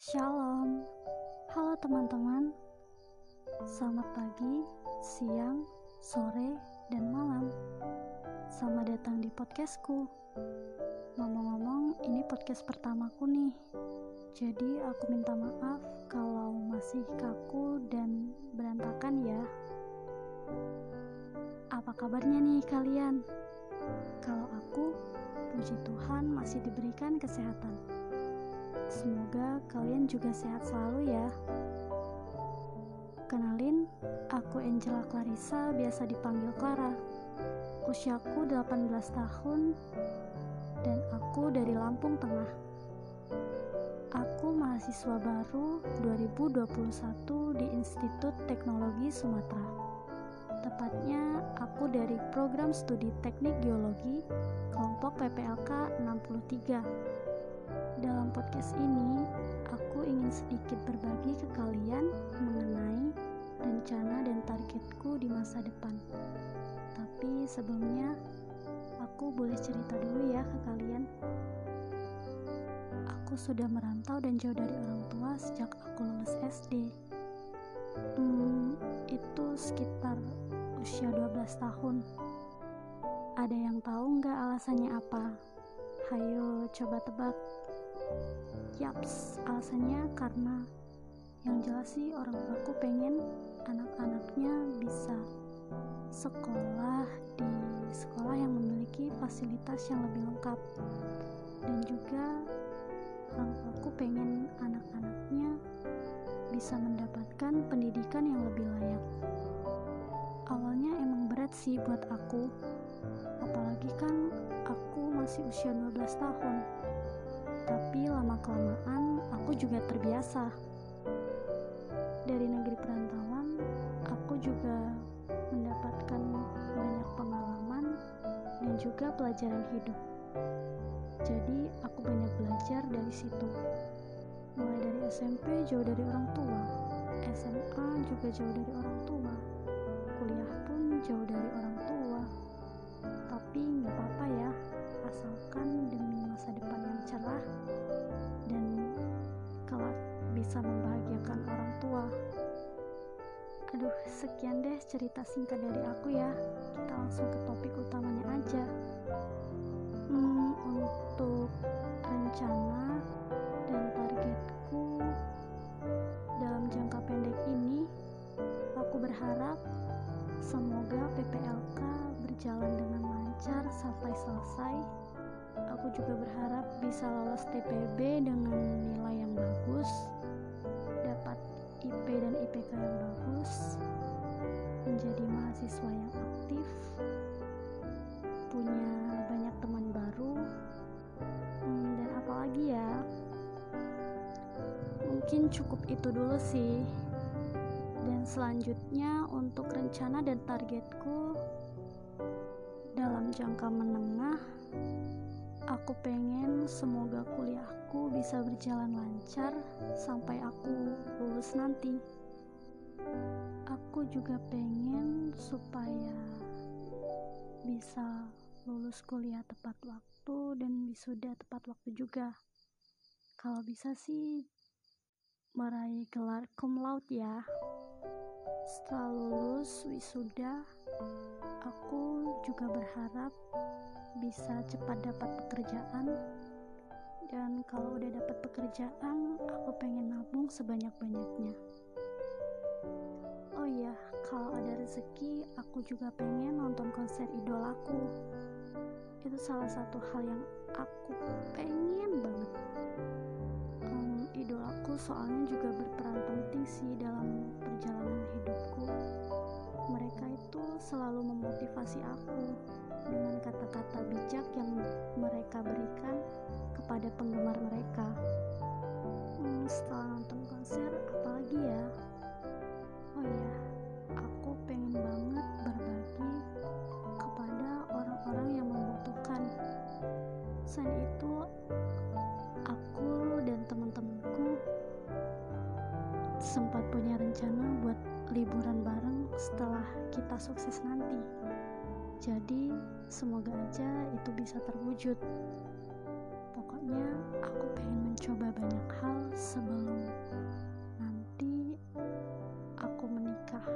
Shalom, halo teman-teman. Selamat pagi, siang, sore, dan malam. Selamat datang di podcastku. Ngomong-ngomong, ini podcast pertamaku nih. Jadi aku minta maaf kalau masih kaku dan berantakan ya. Apa kabarnya nih kalian? Kalau aku, puji Tuhan masih diberikan kesehatan. Semoga kalian juga sehat selalu ya. Kenalin, aku Angela Clarissa, biasa dipanggil Clara. Usiaku 18 tahun dan aku dari Lampung Tengah. Aku mahasiswa baru 2021 di Institut Teknologi Sumatera. Tepatnya aku dari program studi Teknik Geologi kelompok PPLK 63 dalam podcast ini, aku ingin sedikit berbagi ke kalian mengenai rencana dan targetku di masa depan. Tapi sebelumnya, aku boleh cerita dulu ya ke kalian. Aku sudah merantau dan jauh dari orang tua sejak aku lulus SD. Hmm, itu sekitar usia 12 tahun. Ada yang tahu nggak alasannya apa? Hayo coba tebak. Yaps, alasannya karena yang jelas sih orang tuaku pengen anak-anaknya bisa sekolah di sekolah yang memiliki fasilitas yang lebih lengkap. Dan juga orang tuaku pengen anak-anaknya bisa mendapatkan pendidikan yang lebih layak. Awalnya emang berat sih buat aku apalagi kan aku masih usia 12 tahun tapi lama-kelamaan aku juga terbiasa. Dari negeri perantauan, aku juga mendapatkan banyak pengalaman dan juga pelajaran hidup. Jadi, aku banyak belajar dari situ. Mulai dari SMP jauh dari orang tua, SMA juga jauh dari orang tua, kuliah pun jauh dari orang tua. Tapi nggak apa-apa ya, asalkan demi masa depan yang cerah dan kelak bisa membahagiakan orang tua. Aduh, sekian deh cerita singkat dari aku ya. Kita langsung ke topik utamanya aja. Hmm, untuk rencana dan targetku dalam jangka pendek ini, aku berharap semoga PPLK berjalan dengan lancar sampai selesai aku juga berharap bisa lolos TPB dengan nilai yang bagus dapat IP dan IPK yang bagus menjadi mahasiswa yang aktif punya banyak teman baru hmm, dan apalagi ya mungkin cukup itu dulu sih. Dan selanjutnya untuk rencana dan targetku jangka menengah aku pengen semoga kuliahku bisa berjalan lancar sampai aku lulus nanti. Aku juga pengen supaya bisa lulus kuliah tepat waktu dan wisuda tepat waktu juga. Kalau bisa sih meraih gelar cum laude ya. Setelah lulus wisuda aku juga berharap bisa cepat dapat pekerjaan. Dan kalau udah dapat pekerjaan aku pengen nabung sebanyak-banyaknya. Oh iya kalau ada rezeki aku juga pengen nonton konser idolaku itu salah satu hal yang aku pengen banget. Um, idolaku soalnya juga berperan penting sih dalam perjalanan hidupku mereka itu selalu memotivasi aku dengan kata-kata bijak yang mereka berikan kepada penggemar mereka. Hmm, setelah nonton konser, apalagi ya? Oh iya, aku pengen banget berbagi kepada orang-orang yang membutuhkan. Selain itu, sukses nanti. Jadi, semoga aja itu bisa terwujud. Pokoknya aku pengen mencoba banyak hal sebelum nanti aku menikah.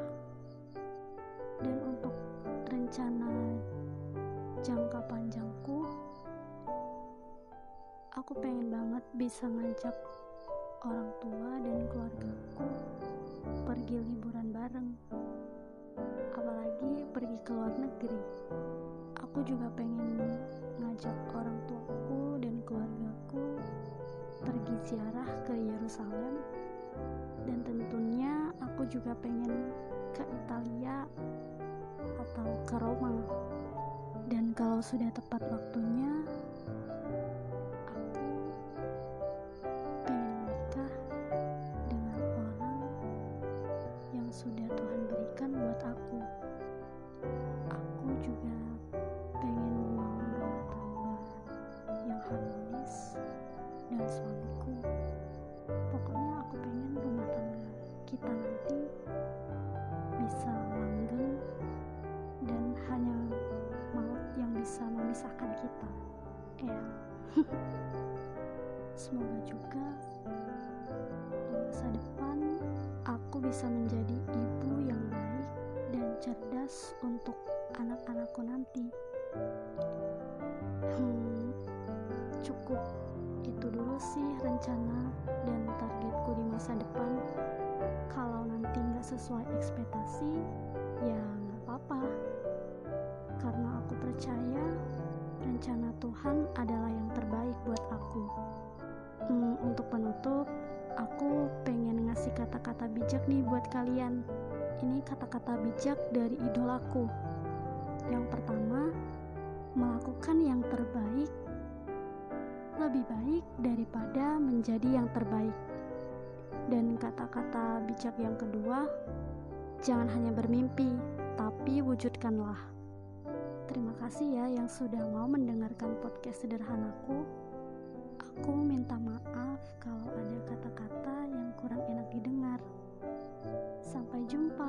Dan untuk rencana jangka panjangku, aku pengen banget bisa ngajak orang tua dan keluargaku pergi liburan bareng negeri aku juga pengen ngajak orang tuaku dan keluargaku pergi ziarah ke Yerusalem. Dan tentunya aku juga pengen ke Italia atau ke Roma. Dan kalau sudah tepat waktunya sudah Tuhan berikan buat aku. Aku Semoga juga di masa depan aku bisa menjadi ibu yang baik dan cerdas untuk anak-anakku nanti. Hmm, cukup itu dulu sih rencana dan targetku di masa depan. Kalau nanti nggak sesuai ekspektasi, ya nggak apa-apa. Karena aku percaya rencana Tuhan adalah yang terbaik buat aku. Hmm, untuk penutup, aku pengen ngasih kata-kata bijak nih buat kalian. Ini kata-kata bijak dari idolaku. Yang pertama, melakukan yang terbaik lebih baik daripada menjadi yang terbaik. Dan kata-kata bijak yang kedua, jangan hanya bermimpi, tapi wujudkanlah. Terima kasih ya yang sudah mau mendengarkan podcast sederhanaku. Aku minta maaf kalau ada kata-kata yang kurang enak didengar. Sampai jumpa.